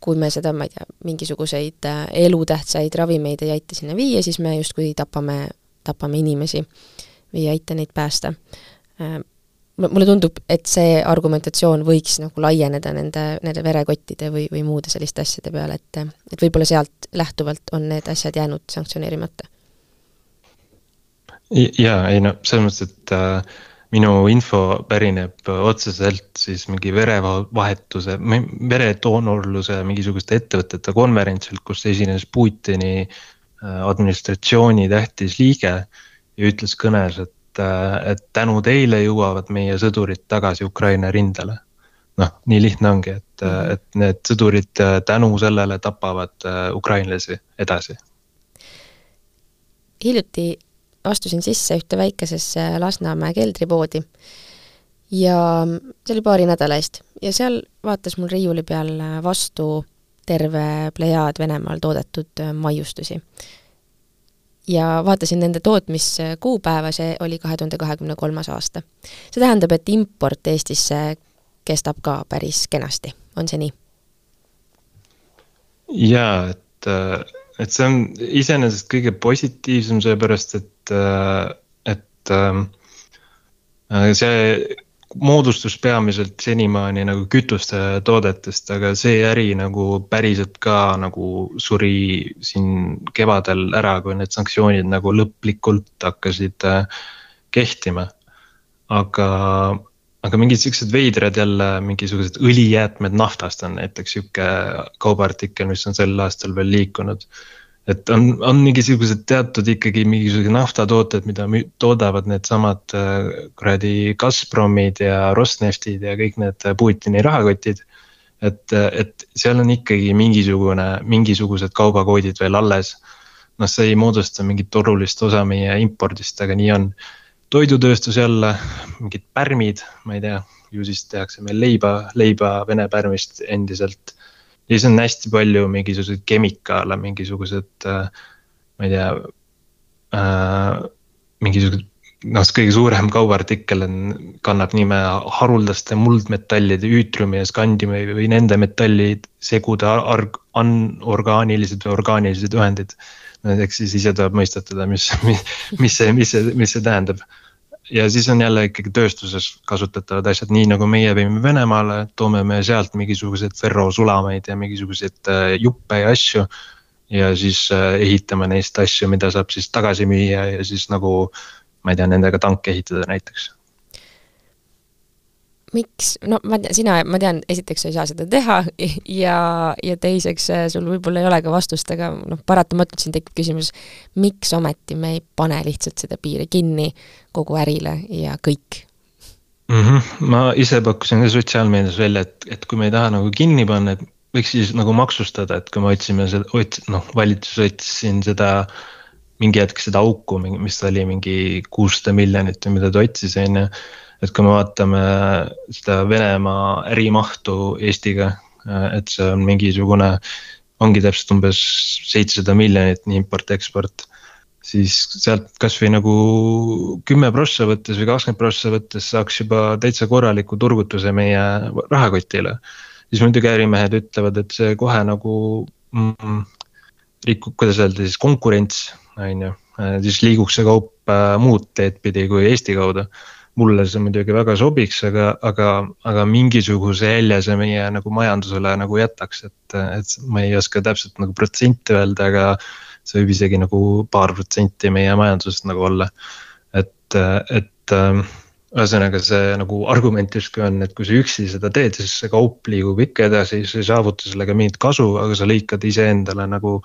kui me seda, ma ei tea, mingisuguseid elutähtsaid ravimeid ei aita sinna viia, siis me justkui tapame tapame inimesi või ei aita neid päästa. Äh, mulle tundub, et see argumentatsioon võiks nagu laieneda nende, nende verekottide või, või muude selliste asjade peale, et et võib-olla sealt lähtuvalt on need asjad jäänud sanktsioneerimata. jaa, ei no selles mõttes, et äh, minu info pärineb otseselt siis mingi verevahetuse, veredoonorluse mingisuguste ettevõtete konverentsilt, kus esines Putini äh, administratsiooni tähtis liige ja ütles kõnes, et et tänu teile jõuavad meie sõdurid tagasi Ukraina rindele. noh, nii lihtne ongi, et mm, -hmm. et need sõdurid tänu sellele tapavad ukrainlasi edasi. hiljuti astusin sisse ühte väikesesse Lasnamäe keldripoodi ja see oli paari nädala eest ja seal vaatas mul riiuli peal vastu terve plejaad Venemaal toodetud maiustusi ja vaatasin nende tootmiskuupäeva, see oli kahe tuhande kahekümne kolmas aasta. see tähendab, et import Eestisse kestab ka päris kenasti, on see nii? jaa, et, et see on iseenesest kõige positiivsem, seepärast et, et see moodustus peamiselt senimaani nagu kütuste toodetest, aga see äri nagu päriselt ka nagu suri siin kevadel ära, kui need sanktsioonid nagu lõplikult hakkasid äh, kehtima. aga, aga mingid siuksed veidrad jälle, mingisugused õlijäätmed naftast on näiteks sihuke kaubaartikkel, mis on sel aastal veel liikunud et on, on mingisugused teatud ikkagi mingisugused naftatooted, mida toodavad needsamad äh, kuradi Gazpromid ja Rosneftid ja kõik need Putini rahakotid. et, et seal on ikkagi mingisugune, mingisugused kaubakoodid veel alles. noh, see ei moodusta mingit olulist osa meie impordist, aga nii on. toidutööstus jälle, mingid pärmid, ma ei tea, ju siis tehakse meil leiba, leiba Vene pärmist endiselt ja siis on hästi palju mingisuguseid kemikaale, mingisugused äh,, ma ei tea äh,, mingisugused noh, kõige suurem kaubaartikkel on, kannab nime haruldaste muldmetallide üütriumi ja skandiumi või nende metallisegude anorgaanilised või orgaanilised ühendid. eks siis ise tuleb mõistatada, mis, mis, mis see, mis see, mis see tähendab ja siis on jälle ikkagi tööstuses kasutatavad asjad, nii nagu meie viime Venemaale, toome me sealt mingisuguseid ferrosulamaid ja mingisuguseid äh, juppe ja asju. ja siis äh, ehitame neist asju, mida saab siis tagasi müüa ja siis nagu ma ei tea, nendega tanke ehitada näiteks miks, no ma tean, sina, ma tean, esiteks sa ei saa seda teha (laughs) ja, ja teiseks äh, sul võib-olla ei ole ka vastust, aga noh, paratamatult siin tekib küsimus, miks ometi me ei pane lihtsalt seda piiri kinni kogu ärile ja kõik mm? -hmm. ma ise pakkusin ka sotsiaalmeedias välja, et, et kui me ei taha nagu kinni panna, et võiks siis nagu maksustada, et kui me otsime seda, ots-, noh, valitsus otsis siin seda mingi hetk seda auku, mis oli mingi kuussada miljonit või mida ta otsis, on ju et kui me vaatame seda Venemaa ärimahtu Eestiga, et see on mingisugune, ongi täpselt umbes seitsesada miljonit nii import-eksport. siis sealt kasvõi nagu kümme prossa võttes või kakskümmend prossa võttes saaks juba täitsa korraliku turgutuse meie rahakotile. siis muidugi ärimehed ütlevad, et see kohe nagu mm, rikub, kuidas öelda siis konkurents, on ju, siis liiguks see kaup äh, muud teed pidi kui Eesti kaudu mulle see muidugi väga sobiks, aga, aga, aga mingisuguse jälje see meie nagu majandusele nagu jätaks, et, et ma ei oska täpselt nagu protsenti öelda, aga see võib isegi nagu paar protsenti meie majandusest nagu olla. et, et ähm, ühesõnaga see nagu argument justkui on, et kui sa üksi seda teed, siis see kaup liigub ikka edasi, sa ei saavuta sellega mingit kasu, aga sa lõikad iseendale nagu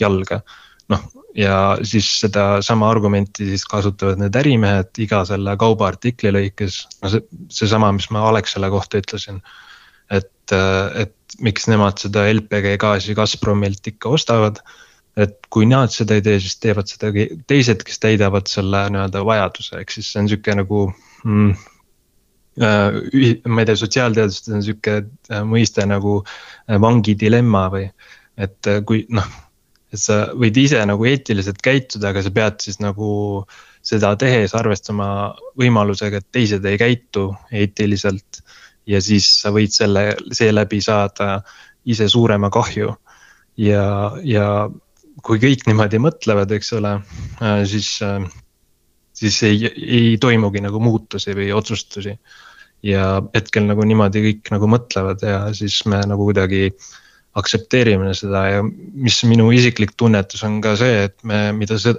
jalga. noh, ja siis sedasama argumenti siis kasutavad need ärimehed iga selle kaubaartikli lõikes, no see, seesama, mis ma Alexela kohta ütlesin. et, et miks nemad seda LPG gaasi Gazpromilt ikka ostavad. et kui nad seda ei tee, siis teevad seda teised, kes täidavad selle nii-öelda vajaduse, ehk siis see on sihuke nagu mm, äh, ma ei tea, sotsiaalteadustes on sihuke äh, mõiste nagu äh, vangi dilemma või, et kui noh et sa võid ise nagu eetiliselt käituda, aga sa pead siis nagu seda tehes arvestama võimalusega, et teised ei käitu eetiliselt. ja siis sa võid selle, seeläbi saada ise suurema kahju. ja, ja kui kõik niimoodi mõtlevad, eks ole, äh, siis, äh, siis ei, ei toimugi nagu muutusi või otsustusi. ja hetkel nagu niimoodi kõik nagu mõtlevad ja siis me nagu kuidagi äh, aktsepteerime seda ja mis minu isiklik tunnetus on ka see, et me, mida see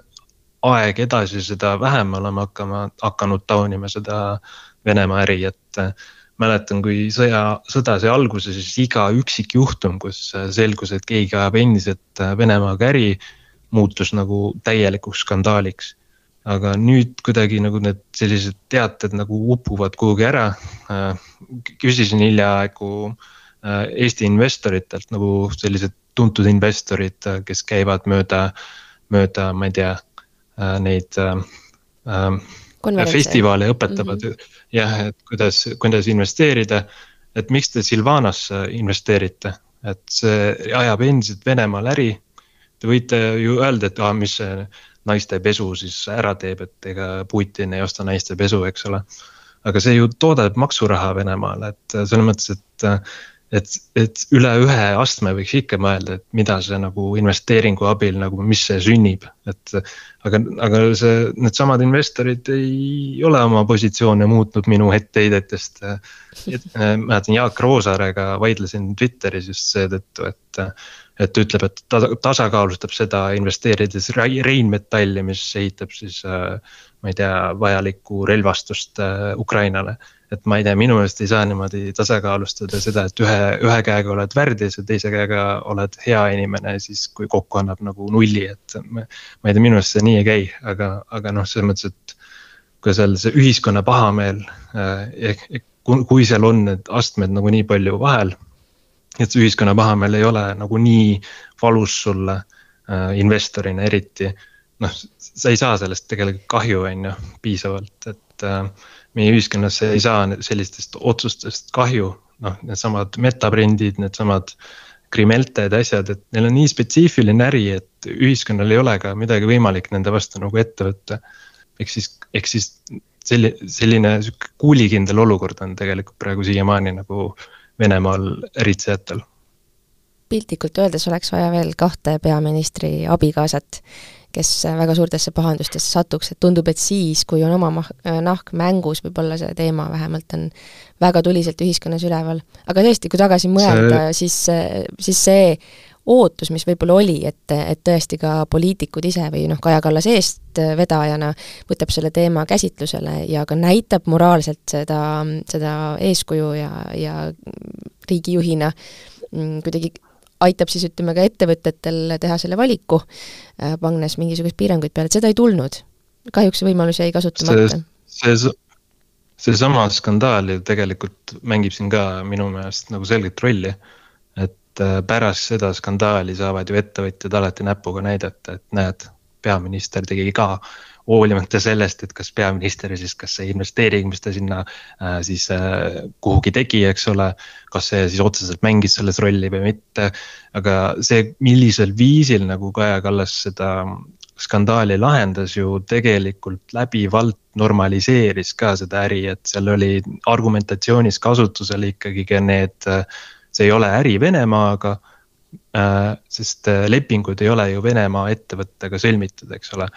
aeg edasi, seda vähem me oleme hakkama, hakanud taunima seda Venemaa äri, et äh, mäletan, kui sõja, sõda sai alguse, siis iga üksik juhtum, kus äh, selgus, et keegi ajab endiselt äh, Venemaaga äri, muutus nagu täielikuks skandaaliks. aga nüüd kuidagi nagu need sellised teated nagu upuvad kuhugi ära. küsisin hiljaaegu Eesti investoritelt nagu sellised tuntud investorid, kes käivad mööda, mööda, ma ei tea, neid festivale õpetavad mm -hmm. jah, et kuidas, kuidas investeerida. et miks te Silvanasse investeerite, et see ajab endiselt Venemaal äri. Te võite ju öelda, et ah, mis see naiste pesu siis ära teeb, et ega Putin ei osta naiste pesu, eks ole. aga see ju toodab maksuraha Venemaale, et selles mõttes, et et, et üle ühe astme võiks ikka mõelda, et mida see nagu investeeringu abil nagu, mis see sünnib, et. aga, aga see, needsamad investorid ei ole oma positsioone muutnud minu etteheidetest. mäletan Jaak Roosaarega vaidlesin Twitteris just seetõttu, et, et ütleb, et ta tasakaalustab seda investeerides Rheinmetalli, mis ehitab siis ma ei tea, vajalikku relvastust Ukrainale et ma ei tea, minu meelest ei saa niimoodi tasakaalustada seda, et ühe, ühe käega oled värdjas ja teise käega oled hea inimene, siis kui kokku annab nagu nulli, et. ma ei tea, minu meelest see nii ei käi, aga, aga noh, selles mõttes, et kui seal see ühiskonna pahameel eh,, kui seal on need astmed nagu nii palju vahel. et see ühiskonna pahameel ei ole nagu nii valus sulle eh, investorina eriti. noh, sa ei saa sellest tegelikult kahju, on ju, piisavalt, et eh, meie ühiskonnas ei saa sellistest otsustest kahju, noh, needsamad metabrändid, needsamad krimelted, asjad, et neil on nii spetsiifiline äri, et ühiskonnal ei ole ka midagi võimalik nende vastu nagu ette võtta. ehk siis, ehk siis selline, selline sihuke kuulikindel olukord on tegelikult praegu siiamaani nagu Venemaal eritsejatel piltlikult öeldes oleks vaja veel kahte peaministri abikaasat kes väga suurtesse pahandustesse satuks, et tundub, et siis, kui on oma mah-, nahk mängus, võib-olla see teema vähemalt on väga tuliselt ühiskonnas üleval. aga tõesti, kui tagasi mõelda siis, siis see ootus, mis võib-olla oli, et, et tõesti ka poliitikud ise või noh, Kaja Kallas eestvedajana võtab selle teema käsitlusele ja ka näitab moraalselt seda, seda eeskuju ja, ja riigijuhina mm, kuidagi aitab siis ütleme ka ettevõtetel teha selle valiku, äh, pannes mingisuguseid piiranguid peale, et seda ei tulnud. kahjuks see võimalus jäi kasutamata. see, see, seesama skandaal ju tegelikult mängib siin ka minu meelest nagu selget rolli. et äh, pärast seda skandaali saavad ju ettevõtjad alati näpuga näidata, et näed, peaminister tegi ka hoolimata sellest, et kas peaminister siis, kas see investeering, mis ta sinna äh, siis äh, kuhugi tegi, eks ole. kas see siis otseselt mängis selles rolli või mitte, aga see, millisel viisil nagu Kaja Kallas seda skandaali lahendas ju tegelikult läbivalt normaliseeris ka seda äri, et seal oli argumentatsioonis kasutusel ikkagi ka need, see ei ole äri Venemaaga äh,. sest äh, lepingud ei ole ju Venemaa ettevõttega sõlmitud, eks ole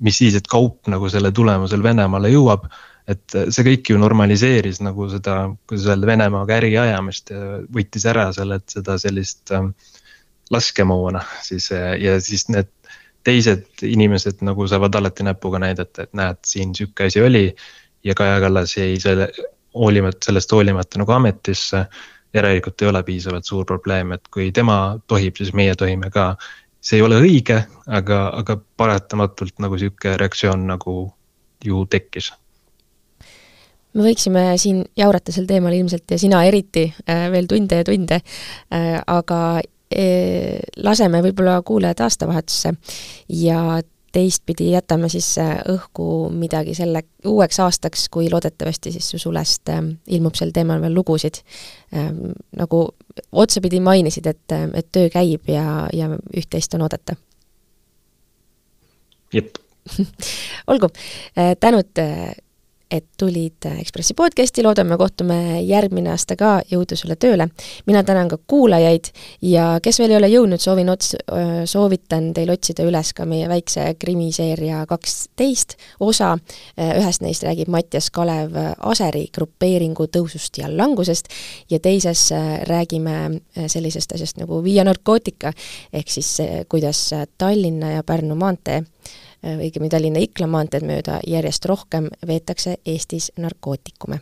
mis siis, et kaup nagu selle tulemusel Venemaale jõuab. et see kõik ju normaliseeris nagu seda, kuidas öelda, Venemaaga äri ajamist ja võttis ära selle, et seda sellist äh, laskemoona siis ja siis need teised inimesed nagu saavad alati näpuga näidata, et näed, siin sihuke asi oli. ja Kaja Kallas jäi selle hoolimata, sellest hoolimata nagu ametisse järelikult ei ole piisavalt suur probleem, et kui tema tohib, siis meie tohime ka see ei ole õige, aga, aga paratamatult nagu sihuke reaktsioon nagu ju tekkis. me võiksime siin jaurata sel teemal ilmselt ja sina eriti äh, veel tunde ja tunde, äh, aga äh, laseme võib-olla kuulajad aastavahetusse ja teistpidi jätame siis õhku midagi selle uueks aastaks, kui loodetavasti siis su sulest ilmub sel teemal veel lugusid. nagu otsapidi mainisid, et, et töö käib ja, ja üht-teist on oodata. jep (laughs) olgu, tänud et tulid Ekspressi podcasti, loodame, kohtume järgmine aasta ka, jõudu sulle tööle. mina tänan ka kuulajaid ja kes veel ei ole jõudnud, soovin ots-, soovitan teil otsida üles ka meie väikse krimiseeria kaksteist osa, ühes neist räägib Mattias Kalev Aseri grupeeringu tõusust ja langusest ja teises räägime sellisest asjast nagu Via Narcotica, ehk siis kuidas Tallinna ja Pärnu maantee õigemini Tallinna-Ikla maanteed mööda järjest rohkem veetakse Eestis narkootikume.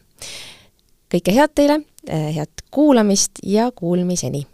kõike head teile, äh, head kuulamist ja kuulmiseni!